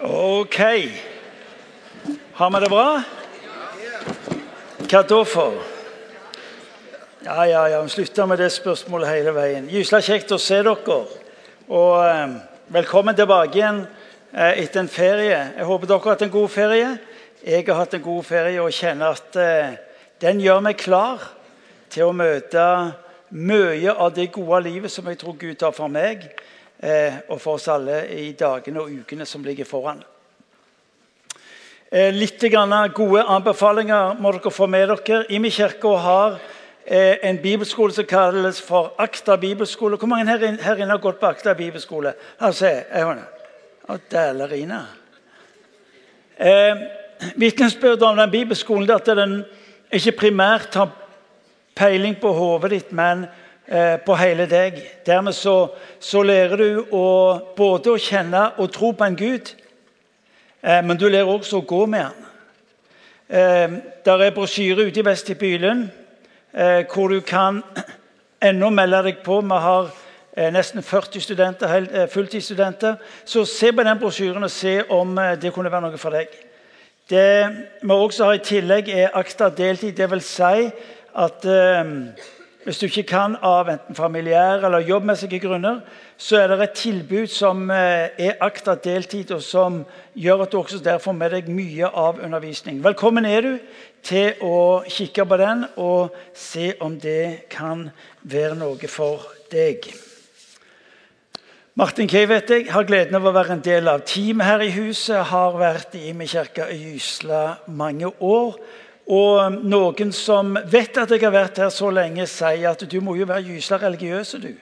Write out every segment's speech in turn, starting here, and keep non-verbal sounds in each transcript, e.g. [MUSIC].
Ok. Har vi det bra? Hva da for? Ja, ja, ja. Vi slutter med det spørsmålet hele veien. Gysla kjekt å se dere. Og eh, velkommen tilbake igjen eh, etter en ferie. Jeg håper dere har hatt en god ferie. Jeg har hatt en god ferie og kjenner at eh, den gjør meg klar til å møte mye av det gode livet som jeg tror Gud har for meg og for oss alle i dagene og ukene som ligger foran. Eh, litt gode anbefalinger må dere få med dere. Imi kirke har eh, en bibelskole som kalles for Akta bibelskole. Hvor mange her, inne har gått på Akta bibelskole? Altså, Dælerina. Eh, Vitnesbyrd om den bibelskolen er at den ikke primært har peiling på hodet ditt, men eh, på hele deg. Dermed så, så lærer du å, både å kjenne og tro på en Gud, eh, men du lærer også å gå med han. Eh, der er brosjyre ute i vestibylen eh, hvor du kan [CLEARS THROAT] ennå melde deg på. Vi har eh, nesten 40 studenter, eh, fulltidsstudenter. Så se på den brosjyren og se om det kunne være noe for deg. Det vi også har i tillegg, er akta deltid. Det vil si at eh, hvis du ikke kan av enten familiære eller jobbmessige grunner, så er det et tilbud som eh, er akta deltid, og som gjør at du også der får med deg mye av undervisning. Velkommen er du til å kikke på den og se om det kan være noe for deg. Martin Kay vet jeg, har gleden av å være en del av teamet her i huset. Har vært i Imi kirke i Gysla mange år. Og noen som vet at jeg har vært her så lenge, sier at du må jo være gysla religiøs, du.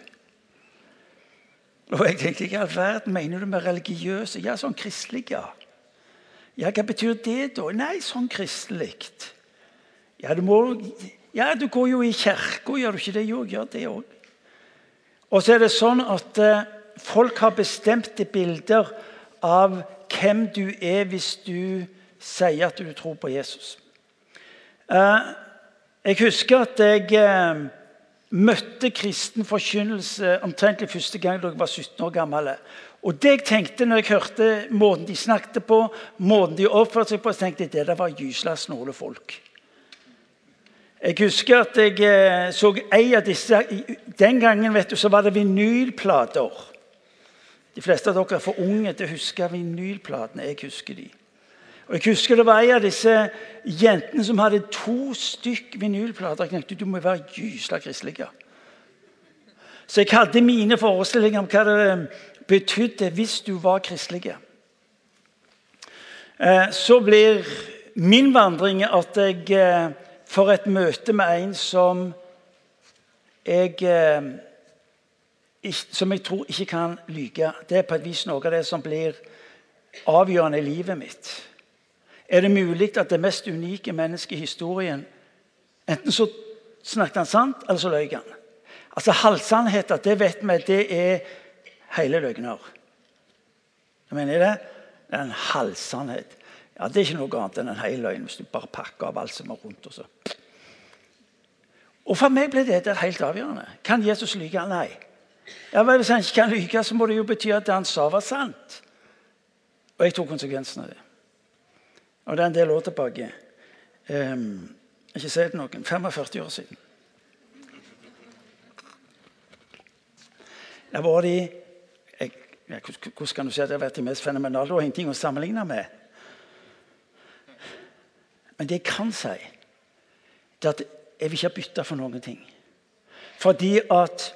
Og jeg tenkte hva all verden mener du med religiøs? Ja, sånn kristelig, ja. Ja, Hva betyr det, da? Nei, sånn kristelig. Ja, du må Ja, du går jo i kirka, gjør du ikke det? Jo, gjør det òg. Og så er det sånn at eh, folk har bestemte bilder av hvem du er hvis du sier at du tror på Jesus. Eh, jeg husker at jeg eh, møtte kristen forkynnelse omtrent første gang da jeg var 17 år gammel. Og det jeg tenkte når jeg hørte måten de snakket på, måten de oppførte seg på, så tenkte jeg det var gysla snåle folk. Jeg husker at jeg eh, så ei av disse Den gangen vet du, så var det vinylplater. De fleste av dere er for unge til å huske vinylplatene. Jeg husker de. Og Jeg husker det var en av disse jentene som hadde to stykk vinylplater. Jeg tenkte du må være gysla kristelig. Så jeg hadde mine forestillinger om hva det betydde hvis du var kristelig. Eh, så blir min vandring at jeg eh, får et møte med en som jeg eh, som jeg tror ikke kan lyge. Det er på et vis noe av det som blir avgjørende i livet mitt er det mulig at det mest unike mennesket i historien Enten så snakket han sant, eller så løy han. Altså Halvsannheter, det vet vi, det er hele løgner. Hva mener jeg det? Det er en halvsannhet. Ja, Det er ikke noe annet enn en hel løgn hvis du bare pakker av alt som er rundt. Og så. Og For meg ble dette helt avgjørende. Kan Jesus lyge? Nei. Ja, vel, Hvis han ikke kan lyge, så må det jo bety at det han sa, var sant. Og jeg tok konsekvensen av det. Og det er en del år tilbake. Um, ikke si det noen. 45 år siden. Jeg var de jeg, Hvordan kan du si at det har vært de mest fenomenale? Det var ingenting å sammenligne med. Men det jeg kan si, det er at jeg vil ikke ha bytta for noen ting. Fordi at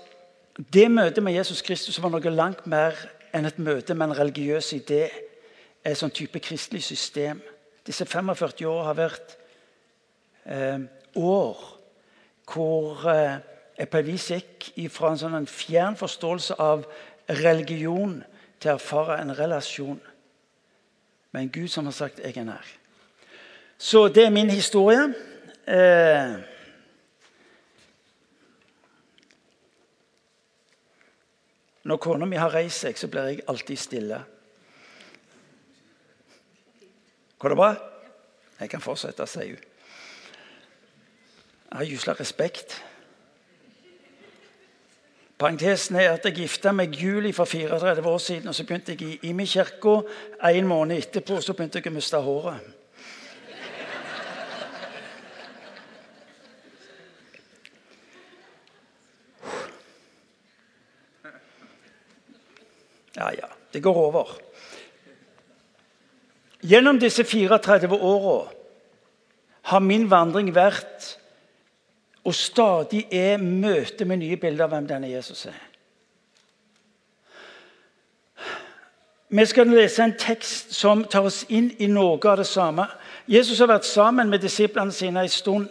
det møtet med Jesus Kristus var noe langt mer enn et møte med en religiøs idé. Et sånn type kristelig system disse 45 år har vært eh, år hvor eh, jeg på et vis gikk fra en sånn fjern forståelse av religion til å erfare en relasjon med en Gud som har sagt 'jeg er nær'. Så det er min historie. Eh, når kona mi har reist seg, så blir jeg alltid stille. Går det bra? Jeg kan fortsette, sier hun. Jeg har jusla respekt. Parentesen er at jeg gifta meg juli for 34 år siden. og Så begynte jeg i Imi-kirka. En måned etterpå så begynte jeg å miste håret. Ja, ja. Det går over. Gjennom disse 34 åra har min vandring vært og stadig er møte med nye bilder av hvem denne Jesus er. Vi skal lese en tekst som tar oss inn i noe av det samme. Jesus har vært sammen med disiplene sine en stund.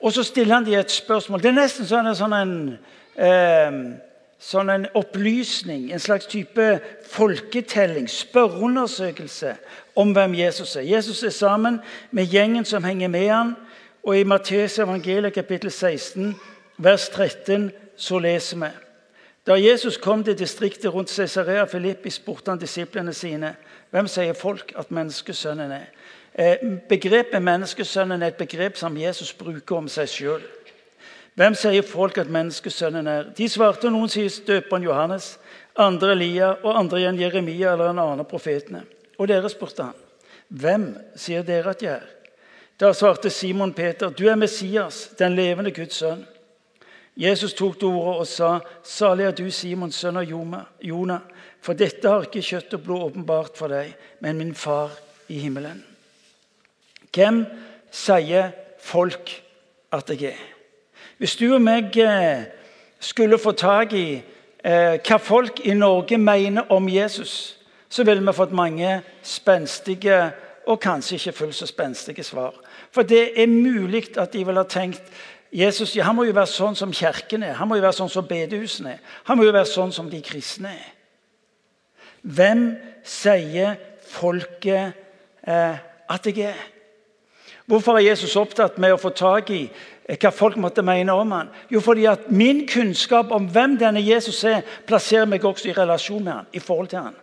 Og så stiller han dem et spørsmål. Det er nesten sånn sånn en, eh, sånn en opplysning, en slags type folketelling, spørreundersøkelse om hvem Jesus er. Jesus er sammen med gjengen som henger med han. Og I Matteus evangeliet kapittel 16, vers 13, så leser vi Da Jesus kom til distriktet rundt Cesarea Filippi, spurte han disiplene sine hvem sier folk at menneskesønnen er. Eh, begrepet menneskesønnen er et begrep som Jesus bruker om seg sjøl. Hvem sier folk at menneskesønnen er? De svarte, noen sier døperen Johannes, andre Elia og andre igjen Jeremia eller en annen av profetene. Og dere spurte han, hvem sier dere at jeg er? Da svarte Simon Peter, 'Du er Messias, den levende Guds sønn.' Jesus tok til orde og sa, 'Salig er du, Simons sønn av Jona, for dette har ikke kjøtt og blod åpenbart for deg, men min far i himmelen.' Hvem sier folk at jeg er? Hvis du og meg eh, skulle få tak i eh, hva folk i Norge mener om Jesus, så ville vi fått mange spenstige og kanskje ikke fullt så spenstige svar. For det er mulig at de vil ha tenkt Jesus ja, han må jo være sånn som kirken er. Han må jo være sånn som bedehusene er. Han må jo være sånn som de kristne er. Hvem sier folket eh, at jeg er? Hvorfor er Jesus opptatt med å få tak i hva folk måtte mene om han? Jo, fordi at min kunnskap om hvem denne Jesus er, plasserer meg også i relasjon med han, i forhold til han.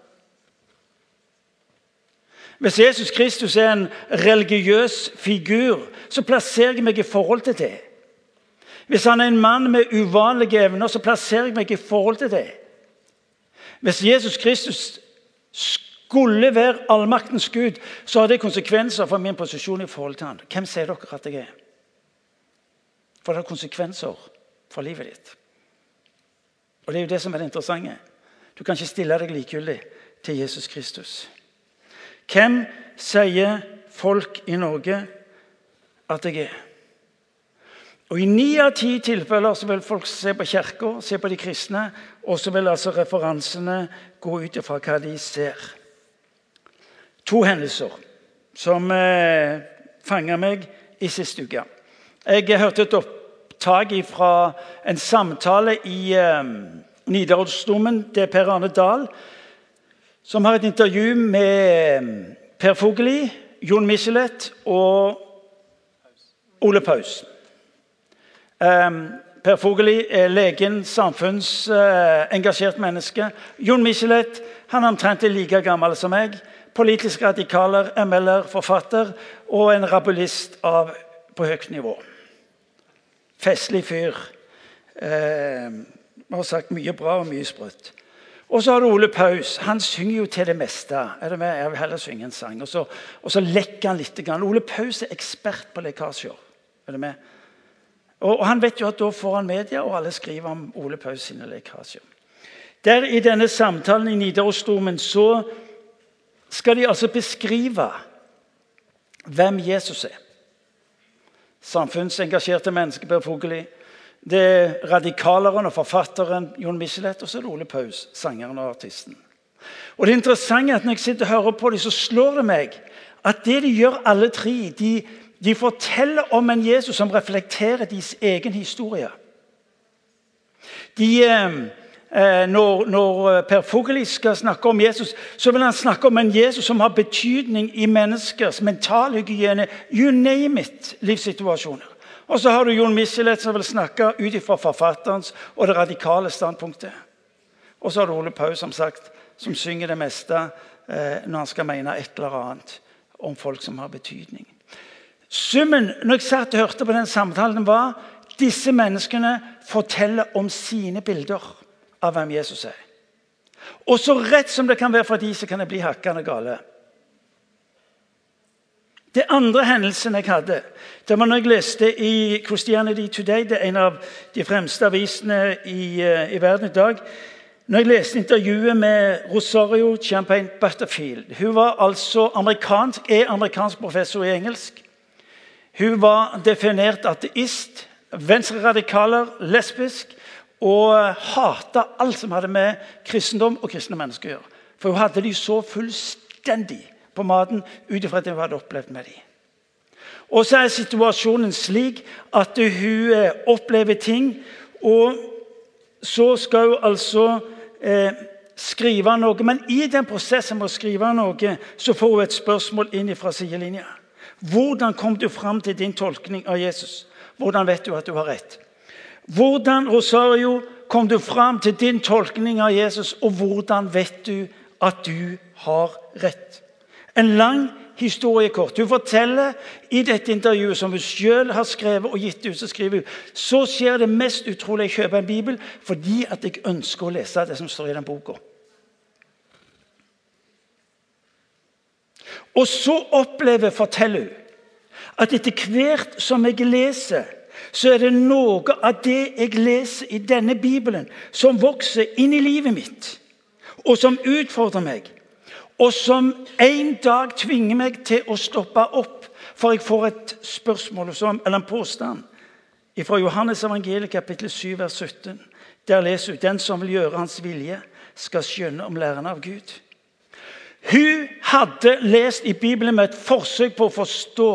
Hvis Jesus Kristus er en religiøs figur, så plasserer jeg meg i forhold til det. Hvis han er en mann med uvanlige evner, så plasserer jeg meg i forhold til det. Hvis Jesus Kristus skulle være allmaktens Gud, så har det konsekvenser for min posisjon i forhold til han. Hvem sier dere at jeg er? For det har konsekvenser for livet ditt. Og Det er jo det som er det interessante. Du kan ikke stille deg likegyldig til Jesus Kristus. Hvem sier folk i Norge at jeg er? Og I ni av ti tilfeller så vil folk se på kirka, se på de kristne, og så vil altså referansene gå ut ifra hva de ser. To hendelser som eh, fanga meg i siste uke. Jeg hørte et opptak fra en samtale i eh, Nidarosdomen. Er Per Arne Dahl som har et intervju med um, Per Fugelli, Jon Michelet og Ole Paus. Um, per Fugelli er legen, samfunnsengasjert uh, menneske. Jon Michelet han er omtrent like gammel som meg. Politisk radikaler, ML-er, forfatter og en rabulist av, på høyt nivå. Festlig fyr. Uh, har sagt mye bra og mye sprøtt. Og så har du Ole Paus. Han synger jo til det meste. Er det med? Jeg vil heller synge en sang. Og så, og så lekker han litt. Ole Paus er ekspert på lekkasjer. Er det med? Og, og, Han vet jo at da får han media, og alle skriver om Ole Paus sine lekkasjer. Der I denne samtalen i Nidarosdomen så skal de altså beskrive hvem Jesus er. Samfunnsengasjerte mennesker, Per Fugelli. Det er radikaleren og forfatteren Jon Michelet, og så er det Ole Paus, sangeren og artisten. Og det interessante er at Når jeg sitter og hører på dem, så slår det meg at det de gjør, alle tre de, de forteller om en Jesus som reflekterer deres egen historie. De, eh, når, når, Per Fugelli skal snakke om Jesus, så vil han snakke om en Jesus som har betydning i menneskers mentalhygiene, you name it, livssituasjoner. Og så har du Jon Michelet som vil snakke ut fra forfatterens og det radikale standpunktet. Og så har du Ole Pau, som sagt, som synger det meste eh, når han skal mene et eller annet om folk som har betydning. Summen når jeg satt og hørte på den samtalen, var disse menneskene forteller om sine bilder. Av hvem Jesus er. Og så rett som det kan være for de, så kan jeg bli hakkende gale. Det andre hendelsen jeg hadde, det var når jeg leste i Christianity Today, det er en av de fremste avisene i, eh, i verden i dag. Når jeg leste intervjuet med Rosario Champagne Butterfield Hun var altså amerikansk, er amerikansk professor i engelsk. Hun var definert ateist, venstreradikaler, lesbisk og hata alt som hadde med kristendom og kristne mennesker å gjøre. For hun hadde de så fullstendig på maten ut ifra det hun hadde opplevd med dem. Og så er situasjonen slik at hun eh, opplever ting, og så skal hun altså eh, skrive noe. Men i den prosessen med å skrive noe, så får hun et spørsmål inn fra sidelinja. Hvordan kom du fram til din tolkning av Jesus? Hvordan vet du at du har rett? Hvordan Rosario, kom du fram til din tolkning av Jesus, og hvordan vet du at du har rett? En lang historiekort. Hun forteller i dette intervjuet som hun selv har skrevet og gitt ut, så skriver hun så skjer det mest utrolig jeg kjøper en bibel fordi at jeg ønsker å lese det som står i den boka. Og så opplever, forteller hun, at etter hvert som jeg leser, så er det noe av det jeg leser i denne bibelen, som vokser inn i livet mitt, og som utfordrer meg og som en dag tvinger meg til å stoppe opp, for jeg får et spørsmål eller en påstand fra Johannes evangeliet kapittel 7, vers 17. Der leser hun den som vil gjøre hans vilje, skal skjønne om læren av Gud. Hun hadde lest i Bibelen med et forsøk på å forstå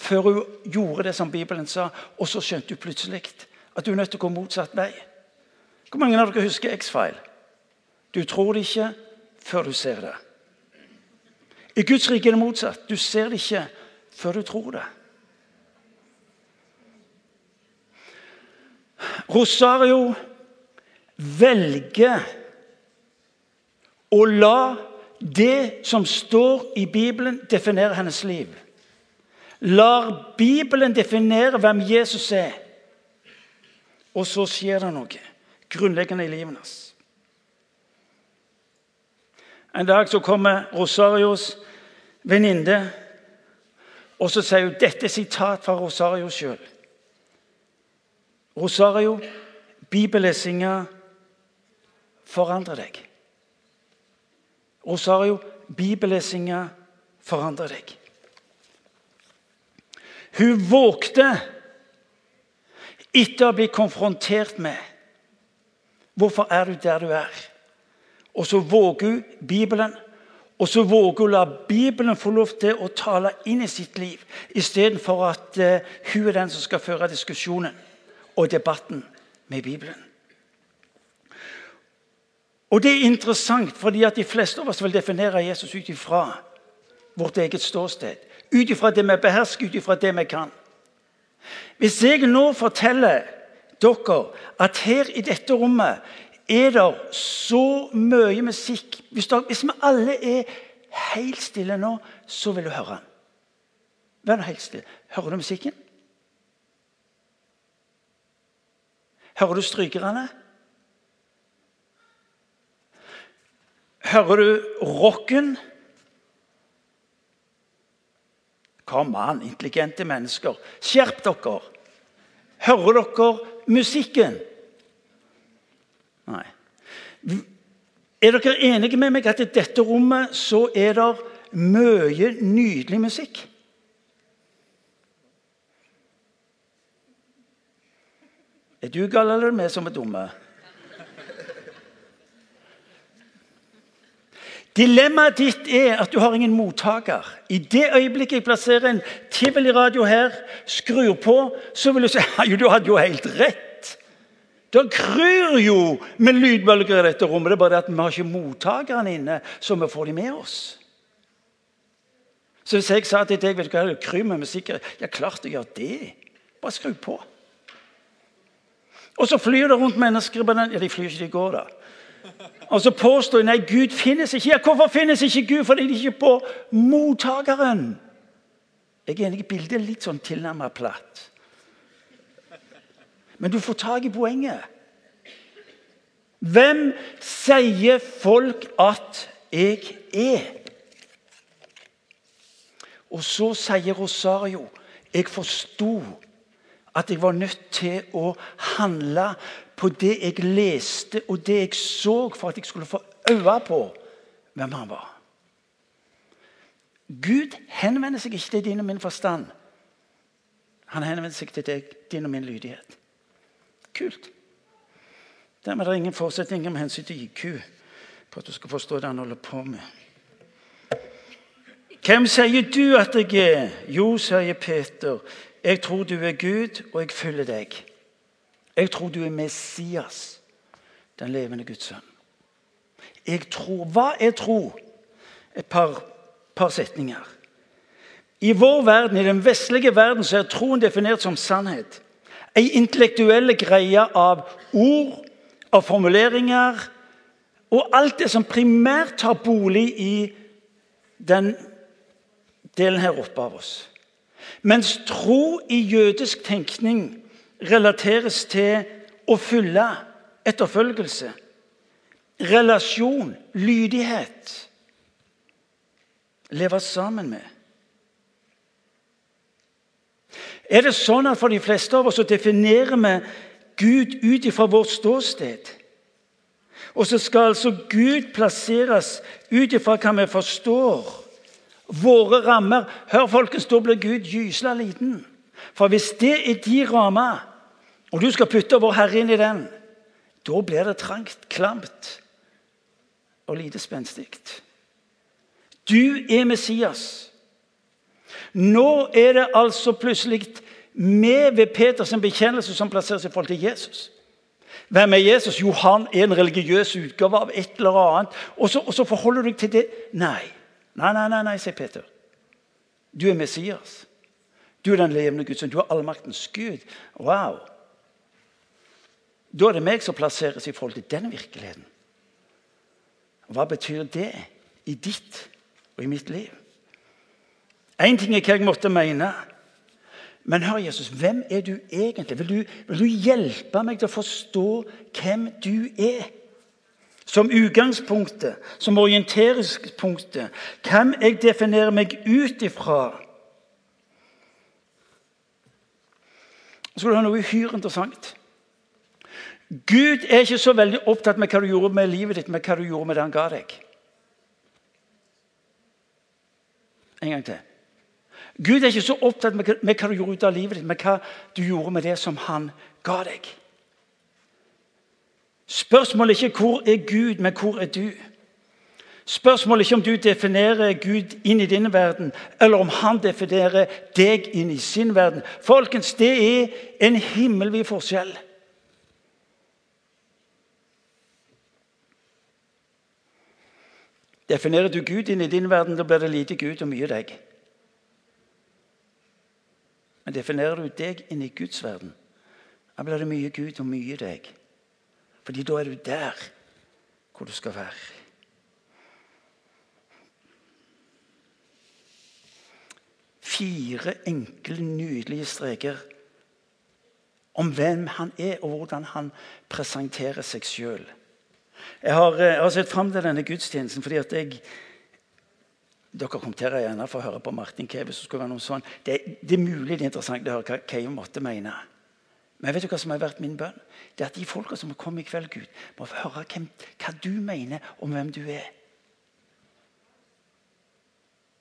før hun gjorde det som Bibelen sa, og så skjønte hun plutselig at hun er nødt til å gå motsatt vei. Hvor mange av dere husker X-File? Du tror det ikke, før du ser det. I Guds rike er det motsatt. Du ser det ikke før du tror det. Rosario velger å la det som står i Bibelen, definere hennes liv. Lar Bibelen definere hvem Jesus er. Og så skjer det noe grunnleggende i livet hans. En dag så kommer Rosarios venninne, og så sier hun dette er sitat fra Rosario sjøl. Rosario, bibellesinga forandrer deg. Rosario, bibellesinga forandrer deg. Hun vågte, etter å bli konfrontert med Hvorfor er du der du er? Og så våger hun Bibelen. Og så våger hun la Bibelen få lov til å tale inn i sitt liv, istedenfor at uh, hun er den som skal føre diskusjonen og debatten med Bibelen. Og Det er interessant, fordi at de fleste av oss vil definere Jesus ut ifra vårt eget ståsted. Ut ifra det vi behersker, ut ifra det vi kan. Hvis jeg nå forteller dere at her i dette rommet er det så mye musikk hvis, dere, hvis, vi alle er helt stille nå, så vil du høre den. Vær helt stille. Hører du musikken? Hører du strykerne? Hører du rocken? Kom an, intelligente mennesker. Skjerp dere! Hører dere musikken? Nei. Er dere enige med meg at i dette rommet så er det mye nydelig musikk? Er du gal, eller er vi som er dumme? Dilemmaet ditt er at du har ingen mottaker. I det øyeblikket jeg plasserer en tivoliradio her, skrur på, så vil du si at du hadde jo helt rett. Det kryr jo med lydbølger i dette rommet. Det er bare det at vi har ikke mottakerne inne, så vi får de med oss. Så hvis jeg sa til deg vet du hva, det kryr med musikk Ja, klart det gjør det. Bare skru på. Og så flyr det rundt mennesker på den Ja, de flyr ikke, de går, da. Og så påstår de nei, Gud finnes ikke. Ja, Hvorfor finnes ikke Gud? Fordi de ikke er på mottakeren. Jeg er enig i bildet er litt sånn tilnærmet platt. Men du får tak i poenget. Hvem sier folk at jeg er? Og så sier Rosario jeg forsto at jeg var nødt til å handle på det jeg leste og det jeg så, for at jeg skulle få øye på hvem han var. Gud henvender seg ikke til din og min forstand. Han henvender seg til deg, din og min lydighet. Kult. Dermed er det ingen forutsetninger med hensyn til IQ for at du skal forstå det han holder på med. Hvem sier du at jeg er? Jo, sier Peter. Jeg tror du er Gud, og jeg følger deg. Jeg tror du er Messias, den levende Guds sønn. Jeg tror Hva er tro? Et par, par setninger. I vår verden, i den vestlige verden så er troen definert som sannhet. Ei intellektuell greie av ord, av formuleringer og alt det som primært tar bolig i den delen her oppe av oss. Mens tro i jødisk tenkning relateres til å følge, etterfølgelse, relasjon, lydighet. Leve sammen med. Er det sånn at for de fleste av oss så definerer vi Gud ut ifra vårt ståsted? Og så skal altså Gud plasseres ut ifra hva vi forstår våre rammer. Hør, folkens, da blir Gud gysla liten. For hvis det er de rammer, og du skal putte vår Herre inn i den, da blir det trangt, klamt og lite spenstig. Du er Messias. Nå er det altså plutselig med ved Peters bekjennelse som plasseres i forhold til Jesus. Hvem er Jesus? Jo, han er en religiøs utgave av et eller annet. Og så, og så forholder du deg til det. Nei. Nei, nei, nei, nei, sier Peter. Du er Messias. Du er den levende Guds sønn. Du er allmaktens Gud. Wow. Da er det meg som plasseres i forhold til den virkeligheten. Hva betyr det i ditt og i mitt liv? Én ting er hva jeg måtte mene. Men hør, Jesus, hvem er du egentlig? Vil du, vil du hjelpe meg til å forstå hvem du er? som utgangspunktet, som orienteringspunktet. Hvem jeg definerer meg ut ifra. Så skal du ha noe uhyre interessant. Gud er ikke så veldig opptatt med hva du gjorde med livet ditt, men hva du gjorde med det han ga deg. En gang til. Gud er ikke så opptatt med hva du gjorde ut av livet ditt, men hva du gjorde med det som han ga deg. Spørsmålet er ikke 'hvor er Gud', men 'hvor er du'? Spørsmålet er ikke om du definerer Gud inn i din verden, eller om han definerer deg inn i sin verden. Folkens, det er en himmelvid forskjell. Definerer du Gud inn i din verden, da blir det lite Gud og mye deg. Men definerer du deg inn i Guds verden, da blir det mye Gud og mye deg. Fordi da er du der hvor du skal være. Fire enkle, nydelige streker om hvem han er, og hvordan han presenterer seg sjøl. Jeg, har, jeg, har sett fram til denne gudstjenesten fordi at jeg Dere kommenterer gjerne for å høre på Martin Keve. så skulle være noe sånn. Det, det, er mulig det er interessant å høre hva Keve måtte mene. Men vet du hva som har vært min bønn? Det er at de folka som har kommet i kveld, Gud, må få høre hvem, hva du mener om hvem du er.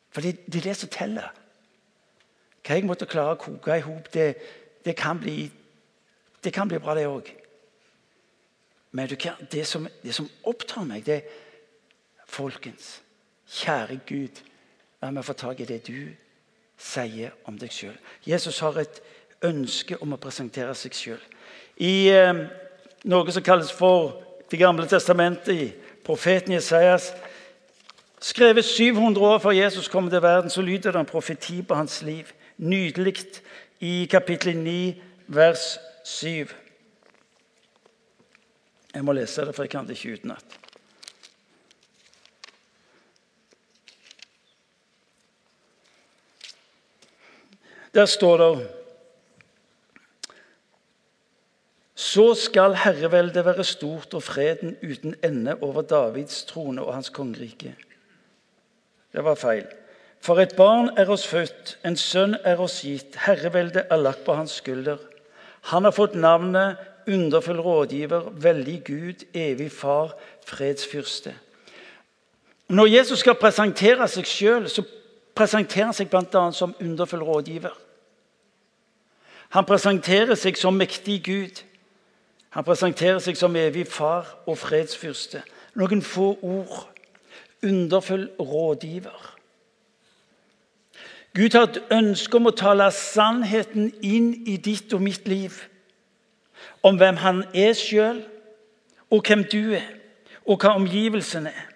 For det, det er det som teller. Hva jeg måtte klare å koke i hop, det, det, kan bli, det kan bli bra, det òg. Men det som, det som opptar meg, det er Folkens, kjære Gud, la meg få tak i det du sier om deg sjøl. Jesus har et ønske om å presentere seg sjøl. I eh, noe som kalles for Det gamle testamentet, i profeten Jesajas, skrevet 700 år før Jesus kom til verden, så lyder det en profeti på hans liv. Nydelig i kapittel 9, vers 7. Jeg må lese det, for jeg kan det ikke utenat. Der står det så skal herreveldet være stort og freden uten ende over Davids trone og hans kongerike. Det var feil. For et barn er oss født, en sønn er oss gitt, herreveldet er lagt på hans skulder. Han har fått navnet underfull rådgiver, veldig Gud, evig far, fredsfyrste. Når Jesus skal presentere seg sjøl, så presenterer han seg bl.a. som underfull rådgiver. Han presenterer seg som mektig Gud. Han presenterer seg som evig far og fredsfyrste. Noen få ord. Underfull rådgiver. Gud har et ønske om å tale sannheten inn i ditt og mitt liv. Om hvem han er sjøl, og hvem du er, og hva omgivelsene er.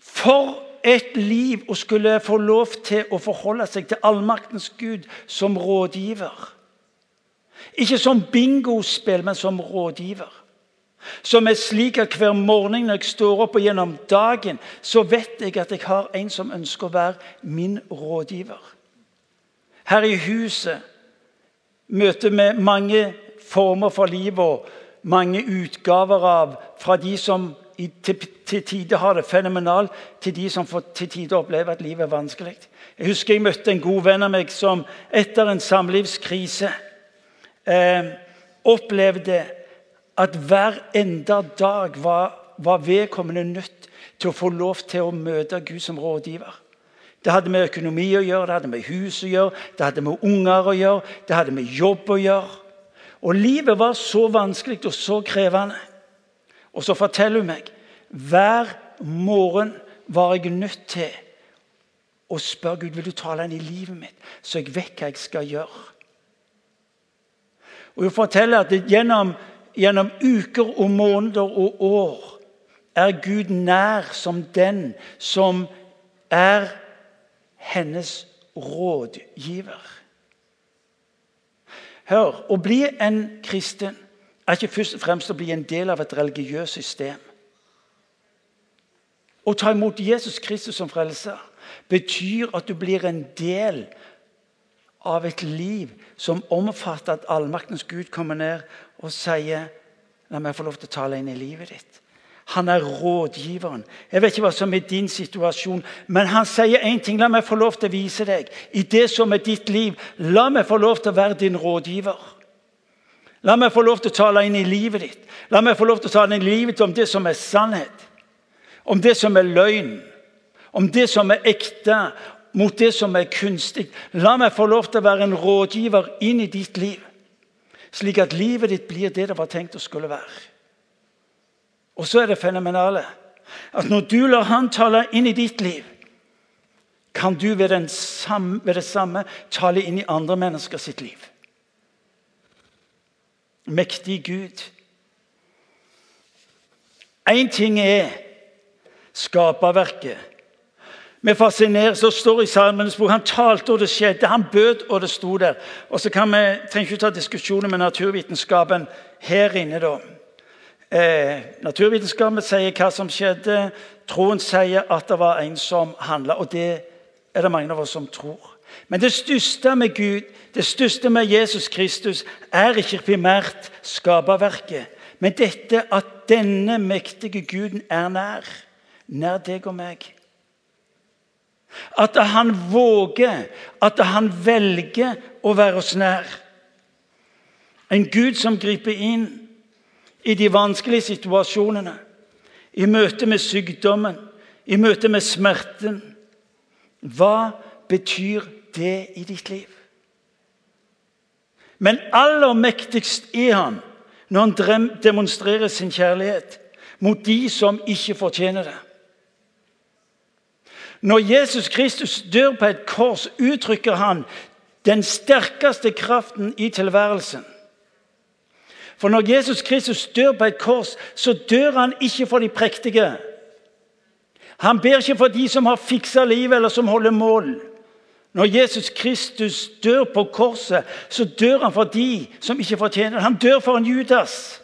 For et liv å skulle få lov til å forholde seg til allmaktens Gud som rådgiver. Ikke som bingospill, men som rådgiver. Som er slik at hver morgen når jeg står opp og gjennom dagen, så vet jeg at jeg har en som ønsker å være min rådgiver. Her i huset møter vi mange former for liv og mange utgaver av fra de som til, til tider har det fenomenalt, til de som får, til tider opplever at livet er vanskelig. Jeg husker jeg møtte en god venn av meg som etter en samlivskrise eh, opplevde at hver enda dag var, var vedkommende nødt til å få lov til å møte Gud som rådgiver. Det hadde med økonomi å gjøre, det hadde med hus å gjøre, det hadde med unger å gjøre, det hadde med jobb å gjøre. Og livet var så vanskelig og så krevende. Og så forteller hun meg hver morgen var jeg nødt til å spørre Gud vil du tale inn i livet mitt, så jeg vet hva jeg skal gjøre. Og Hun forteller at gjennom, gjennom uker og måneder og år er Gud nær som den som er hennes rådgiver. Hør, å bli en kristen er ikke først og fremst å bli en del av et religiøst system. Å ta imot Jesus Kristus som frelser betyr at du blir en del av et liv som omfatter at allmaktens Gud kommer ned og sier La meg få lov til å tale inn i livet ditt. Han er rådgiveren. Jeg vet ikke hva som er din situasjon, men han sier én ting. La meg få lov til å vise deg i det som er ditt liv. La meg få lov til å være din rådgiver. La meg få lov til å tale inn i livet ditt. La meg få lov til å tale inn i livet ditt om det som er sannhet, om det som er løgn, om det som er ekte, mot det som er kunstig. La meg få lov til å være en rådgiver inn i ditt liv, slik at livet ditt blir det det var tenkt å skulle være. Og så er det fenomenale at når du lar Han tale inn i ditt liv, kan du ved, samme, ved det samme tale inn i andre mennesker sitt liv. Mektig Gud. Én ting er skaperverket. Vi fascineres og står i Salmenes bok. Han talte, og det skjedde. Han bød, og det sto der. Og så kan vi, trenger ikke ta diskusjoner med naturvitenskapen her inne. da. Eh, naturvitenskapen sier hva som skjedde. Troen sier at det var en som handla. Og det er det mange av oss som tror. Men det største med Gud, det største med Jesus Kristus er ikke primært skaperverket, men dette at denne mektige Guden er nær. Nær deg og meg. At han våger, at han velger å være oss nær. En Gud som griper inn i de vanskelige situasjonene. I møte med sykdommen, i møte med smerten. Hva betyr det i ditt liv? Men aller mektigst er han når han demonstrerer sin kjærlighet mot de som ikke fortjener det. Når Jesus Kristus dør på et kors, uttrykker han den sterkeste kraften i tilværelsen. For når Jesus Kristus dør på et kors, så dør han ikke for de prektige. Han ber ikke for de som har fiksa livet, eller som holder mål. Når Jesus Kristus dør på korset, så dør han for de som ikke fortjener det. Han dør for en Judas.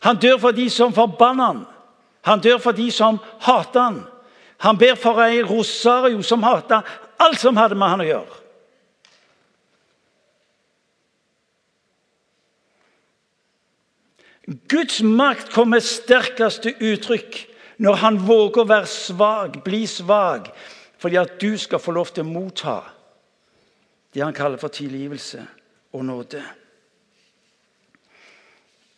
Han dør for de som forbanner han. Han dør for de som hater han. Han ber for ei Rosario som hater alt som hadde med han å gjøre. Guds makt kommer sterkest til uttrykk når han våger å være svak, bli svak, fordi at du skal få lov til å motta det han kaller for tilgivelse og nåde.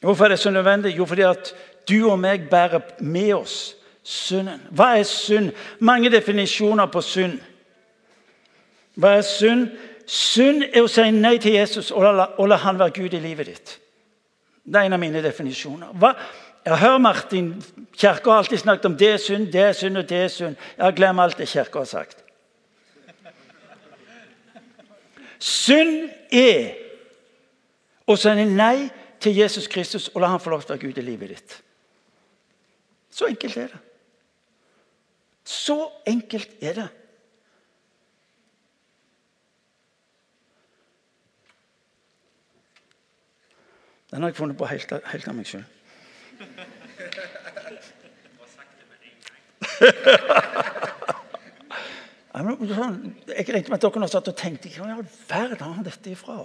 Hvorfor er det så nødvendig? Jo, fordi at du og meg bærer med oss synden. Hva er synd? Mange definisjoner på synd. Hva er synd? Synd er å si nei til Jesus og la, og la han være Gud i livet ditt. Det er en av mine definisjoner. Hva? Jeg hører Martin Kirka har alltid snakket om det er synd, det er synd og det er synd. Jeg glemmer alt det Kirka har sagt. Synd er å sende nei til Jesus Kristus og la han få lov til å være Gud i livet ditt. Så enkelt er det. Så enkelt er det. Den har jeg funnet på helt, helt av meg sjøl. [LAUGHS] Jeg regnet med at dere nå satt og tenkte Hvor i all verden har han dette ifra?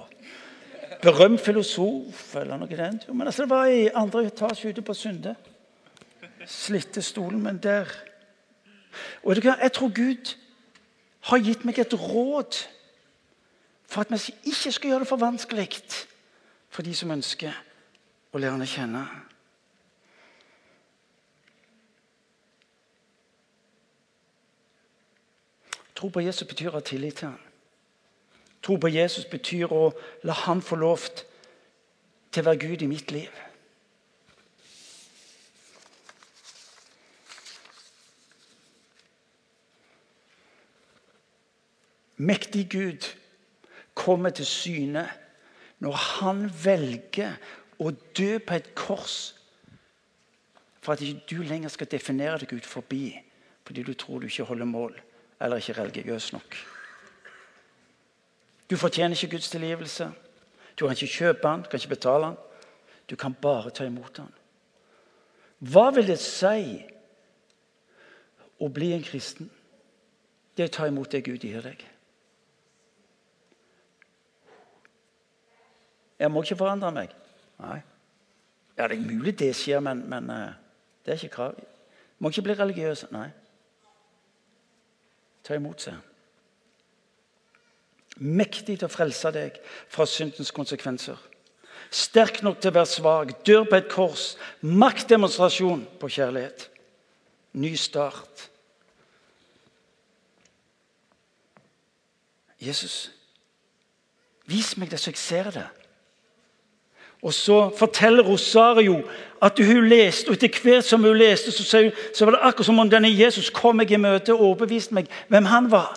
Berømt filosof eller noe den Men altså, det var i andre etasje ute på Sunde. Slitte stolen, men der Og Jeg tror Gud har gitt meg et råd for at vi ikke skal gjøre det for vanskelig for de som ønsker å lære han å kjenne. Tro på Jesus betyr å ha tillit til ham. Tro på Jesus betyr å la ham få lov til å være Gud i mitt liv. Mektig Gud kommer til syne når han velger å dø på et kors for at ikke du lenger skal definere deg ut forbi fordi du tror du ikke holder mål eller ikke religiøs nok. Du fortjener ikke Guds tilgivelse. Du kan ikke kjøpe han, kan ikke betale han. Du kan bare ta imot han. Hva vil det si å bli en kristen? Det er å ta imot det Gud gir deg. Jeg må ikke forandre meg. Nei. Ja, Det er mulig det skjer, men, men uh, det er ikke krav. Må ikke bli religiøs. Nei. Ta imot, seg. Mektig til å frelse deg fra syndens konsekvenser. Sterk nok til å være svak. Dør på et kors. Maktdemonstrasjon på kjærlighet. Ny start. Jesus, vis meg det så jeg ser det. Og Så forteller Rosario at hun leste, og etter hvert som hun leste, så, så var det akkurat som om denne Jesus kom meg i møte og overbeviste meg hvem han var.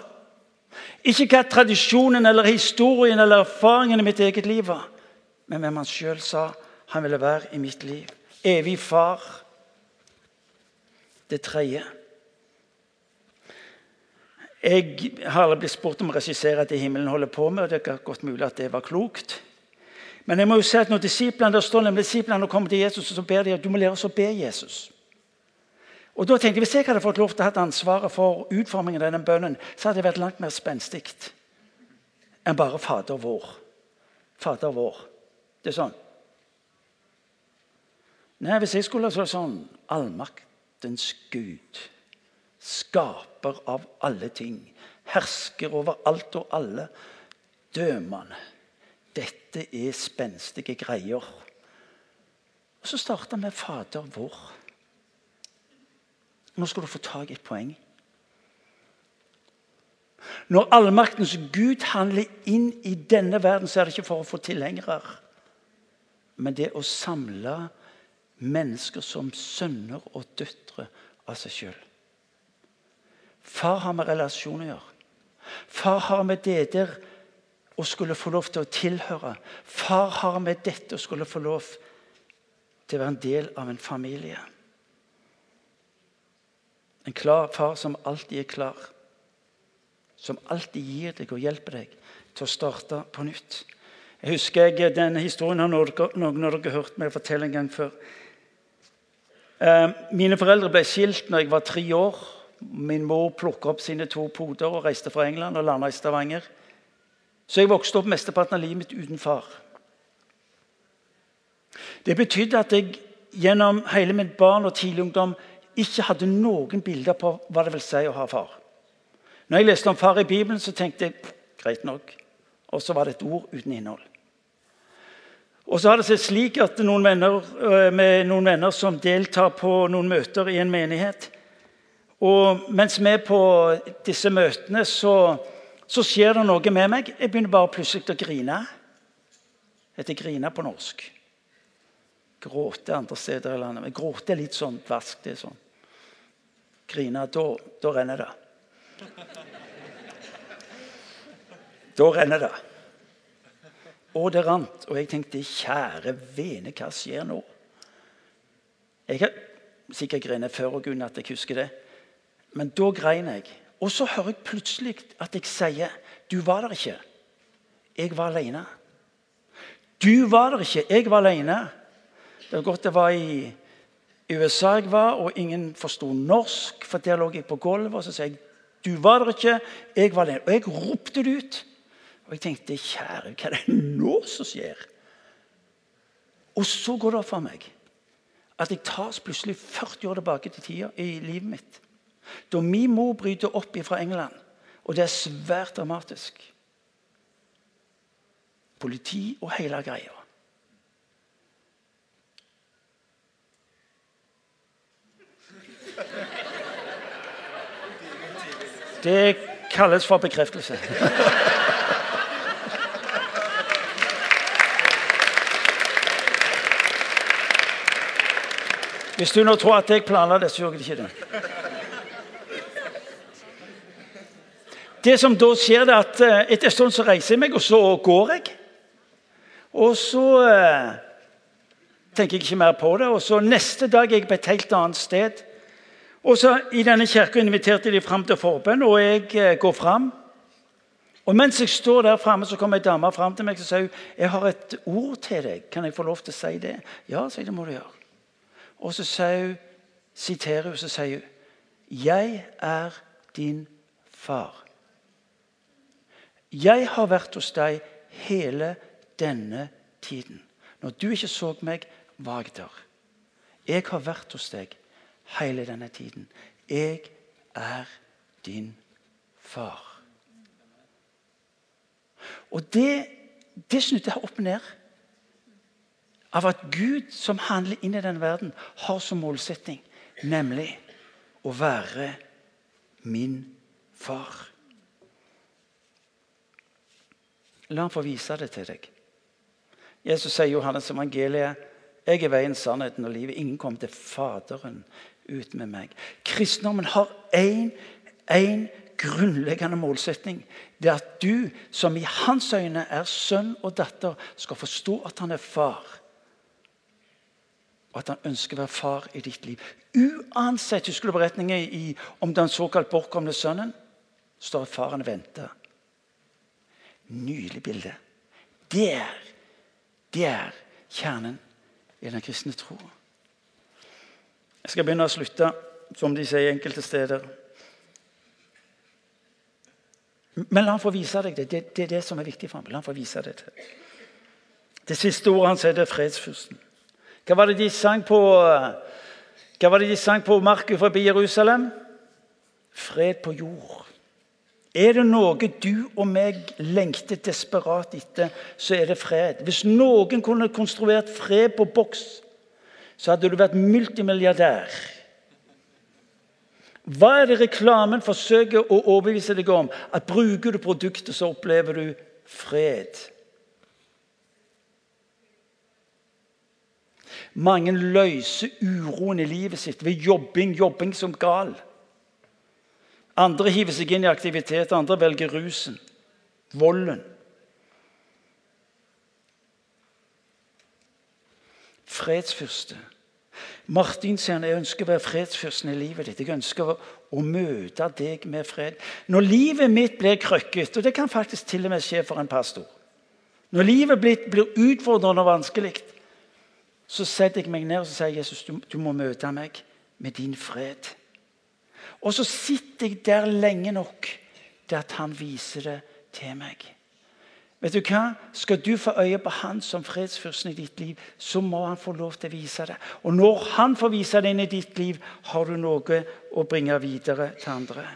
Ikke hva tradisjonen eller historien eller erfaringen i mitt eget liv var, men hvem han sjøl sa han ville være i mitt liv. Evig far. Det tredje. Jeg har aldri blitt spurt om å regissere det himmelen holder på med. og Det er godt mulig at det var klokt. Men jeg må jo si at når disiplene der står med disiplene og kommer til Jesus, så ber de at du må lære oss å be Jesus. Og da tenkte jeg, Hvis jeg hadde fått lov til å ha ansvaret for utformingen av den bønnen, så hadde det vært langt mer spenstig enn bare Fader vår. Fader vår. Det er sånn. Nei, Hvis jeg skulle ha sånn Allmaktens Gud, skaper av alle ting, hersker over alt og alle, dømende dette er spenstige greier. Og Så starta vi Fader vår. Nå skal du få tak i et poeng. Når allmaktens Gud handler inn i denne verden, så er det ikke for å få tilhengere, men det å samle mennesker som sønner og døtre av seg sjøl. Far har med relasjoner å gjøre. Far har med det der og skulle få lov til å tilhøre. Far har med dette og skulle få lov til å være en del av en familie. En klar far som alltid er klar. Som alltid gir deg og hjelper deg til å starte på nytt. Jeg husker jeg, Denne historien har noen av dere hørt meg fortelle en gang før. Eh, mine foreldre ble skilt når jeg var tre år. Min mor plukket opp sine to poder og reiste fra England og landa i Stavanger. Så jeg vokste opp mesteparten av livet mitt uten far. Det betydde at jeg gjennom hele mitt barn og tidlig ungdom ikke hadde noen bilder på hva det vil si å ha far. Når jeg leste om far i Bibelen, så tenkte jeg greit nok. Og så var det et ord uten innhold. Og så har det seg slik at noen venner, øh, med noen venner som deltar på noen møter i en menighet og Mens vi er på disse møtene, så, så skjer det noe med meg. Jeg begynner bare plutselig å grine. Heter grine på norsk. Gråte andre steder i landet. Men gråte er litt sånn dvask. sånn. Grine, da, da renner det. Da renner det. Og det rant. Og jeg tenkte kjære vene, hva skjer nå? Jeg har sikkert grenet før og at jeg husker det. Men da grein jeg. Og så hører jeg plutselig at jeg sier Du var der ikke. Jeg var alene. Du var der ikke. Jeg var alene. Det var godt det var i USA jeg var, og ingen forsto norsk. For der lå jeg på gulvet og så sier jeg, du var der ikke. Jeg var alene. Og jeg ropte det ut. Og jeg tenkte kjære, hva er det nå som skjer? Og så går det opp for meg at jeg tas plutselig 40 år tilbake til tida i livet mitt. Da min mor bryter opp fra England, og det er svært dramatisk. Politi og hele greia. Det kalles for bekreftelse. Hvis du nå tror at jeg planla det, så gjør jeg ikke det. Det som da skjer, er at eh, etter en stund så reiser jeg meg, og så går jeg. Og så eh, tenker jeg ikke mer på det. Og så neste dag er jeg på et helt annet sted. Og så I denne kirka inviterte de fram til forbønn, og jeg eh, går fram. Og Mens jeg står der framme, kommer ei dame fram til meg og sier jeg har et ord til deg. Kan jeg få lov til å si det? Ja, sier det må du gjøre. Og så siterer hun så sier hun, 'Jeg er din far'. Jeg har vært hos deg hele denne tiden. Når du ikke så meg, var jeg der. Jeg har vært hos deg hele denne tiden. Jeg er din far. Og det, det snudde jeg opp ned av at Gud, som handler inn i denne verden, har som målsetting nemlig å være min far. La ham få vise det til deg. Jesus sier i Johannes evangeliet jeg er veien, sannheten og livet. Ingen kommer til Faderen uten med meg. Kristendommen har én grunnleggende målsetning. Det er at du, som i hans øyne er sønn og datter, skal forstå at han er far og at han ønsker å være far i ditt liv. Uansett Husker du beretningen i, om den såkalt bortkomne sønnen? står at faren venter. Nydelig bilde. Det er, er kjernen i den kristne tro. Jeg skal begynne å slutte, som de sier enkelte steder. Men la han få vise deg det. Det, er det som er viktig for ham. La han få vise deg det. Det siste ordet han sier, er fredsfyrsten. Hva var det de sang på hva var det de sang på marken forbi Jerusalem? Fred på jord. Er det noe du og meg lengter desperat etter, så er det fred. Hvis noen kunne konstruert fred på boks, så hadde du vært multimilliardær. Hva er det reklamen forsøker å overbevise deg om? At Bruker du produktet, så opplever du fred. Mange løser uroen i livet sitt ved jobbing, jobbing som gal. Andre hiver seg inn i aktivitet, andre velger rusen, volden. Fredsfyrste. Martin sier jeg ønsker å være fredsfyrsten i livet ditt. Jeg ønsker å, å, møte deg med fred. Når livet mitt blir krøkket, og det kan faktisk til og med skje for en pastor Når livet blir, blir utfordrende og vanskelig, så setter jeg meg ned og sier Jesus, du, du må møte meg med din fred. Og så sitter jeg der lenge nok til at han viser det til meg. Vet du hva? Skal du få øye på han som fredsfyrsten i ditt liv, så må han få lov til å vise det. Og når han får vise det inn i ditt liv, har du noe å bringe videre til andre.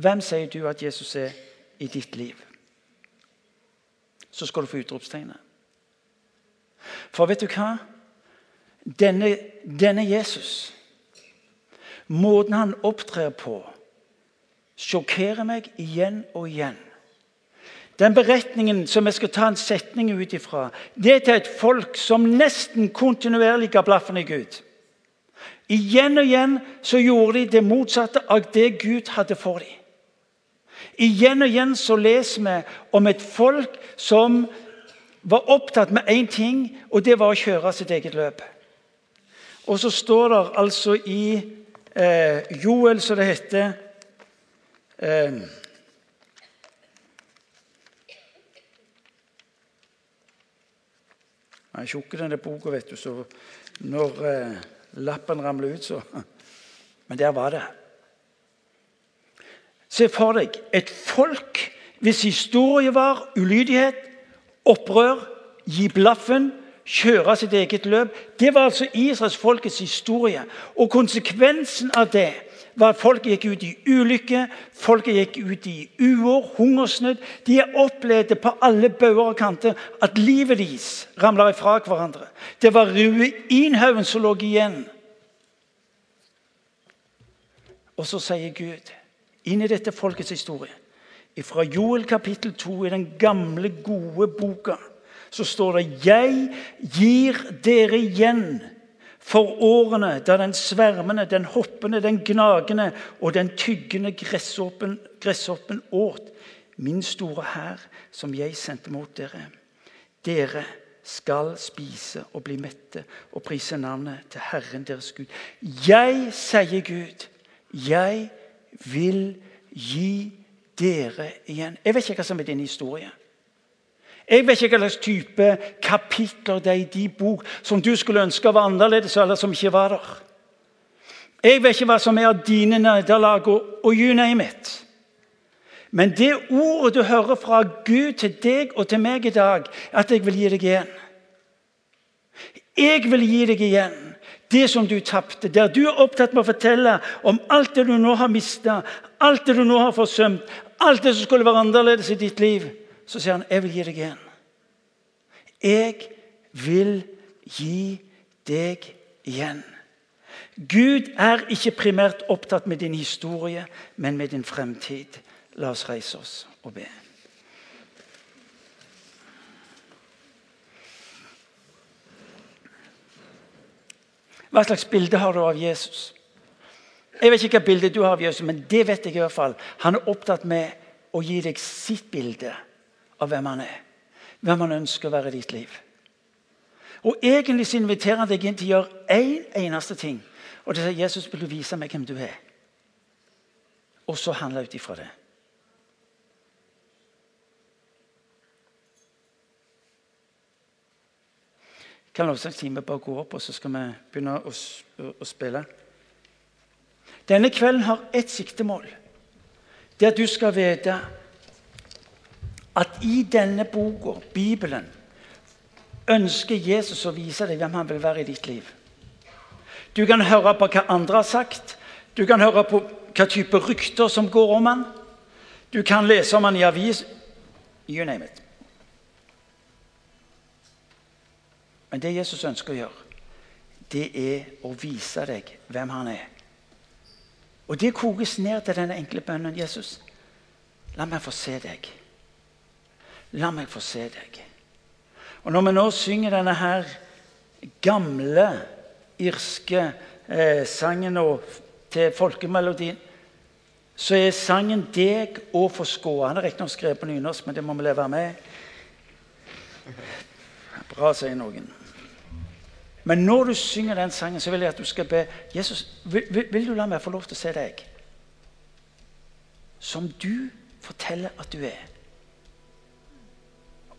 Hvem sier du at Jesus er i ditt liv? Så skal du få utropstegnet. For vet du hva? Denne, denne Jesus, måten han opptrer på, sjokkerer meg igjen og igjen. Den beretningen som jeg skal ta en setning ut ifra, det er til et folk som nesten kontinuerlig ga blaffen i Gud. Igjen og igjen så gjorde de det motsatte av det Gud hadde for dem. Igjen og igjen så leser vi om et folk som var opptatt med én ting, og det var å kjøre sitt eget løp. Og så står det altså i eh, Joel, som det heter eh, Den er tjukk, denne boka, vet du, så når eh, lappen ramler ut, så [LAUGHS] Men der var det. Se for deg et folk hvis historie var ulydighet, opprør, gi blaffen, kjøre sitt eget løp. Det var altså Israels folkets historie. Og konsekvensen av det var at folket gikk ut i ulykke, folket gikk ut i uår, hungersnød. De opplevde på alle bauger og kanter at livet deres ramla ifra hverandre. Det var ruinhaugen som lå igjen. Og så sier Gud inn i dette folkets historie fra Joel kapittel 2 i den gamle, gode boka så står det 'Jeg gir dere igjen' for årene da den svermende, den hoppende, den gnagende og den tyggende gresshoppen, gresshoppen åt min store hær, som jeg sendte mot dere. Dere skal spise og bli mette og prise navnet til Herren deres Gud. Jeg, sier Gud, jeg vil gi dere igjen. Jeg vet ikke hva som er din historie. Jeg vet ikke hva slags type kapitler det er i din bok som du skulle ønske var annerledes, eller som ikke var der. Jeg vet ikke hva som er av dine nederlag og, og you name it. Men det ordet du hører fra Gud til deg og til meg i dag, at jeg vil gi deg igjen. Jeg vil gi deg igjen det som du tapte. Der du er opptatt med å fortelle om alt det du nå har mista, alt det du nå har forsømt, alt det som skulle være annerledes i ditt liv så sier han, 'Jeg vil gi deg igjen'. Jeg vil gi deg igjen. Gud er ikke primært opptatt med din historie, men med din fremtid. La oss reise oss og be. Hva slags bilde har du av Jesus? Jeg vet ikke hva bilde du har av Jesus, men det vet jeg i hvert fall. Han er opptatt med å gi deg sitt bilde av hvem han er. Hvem han ønsker å være i ditt liv. Og Egentlig så inviterer han deg inn til å gjøre én en eneste ting. Og det er Jesus vil du vise meg hvem du er. Og så handle ut ifra det. Kan lovsangsteamet bare gå opp, og så skal vi begynne å, å spille? Denne kvelden har ett siktemål. Det at du skal vite at i denne boka, Bibelen, ønsker Jesus å vise deg hvem han vil være i ditt liv. Du kan høre på hva andre har sagt. Du kan høre på hva type rykter som går om han. Du kan lese om han i avis. You name it. Men det Jesus ønsker å gjøre, det er å vise deg hvem han er. Og det kokes ned til denne enkle bønnen. Jesus, la meg få se deg. La meg få se deg. Og Når vi nå synger denne her gamle irske eh, sangen til folkemelodien, så er sangen 'Deg å forskå'. Han er riktignok skrevet på nynorsk, men det må vi leve med. Bra, sier noen. Men når du synger den sangen, så vil jeg at du skal be Jesus, vil, vil, vil du la meg få lov til å se deg? Som du forteller at du er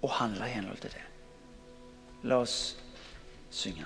og handle i henhold til det. La oss synge.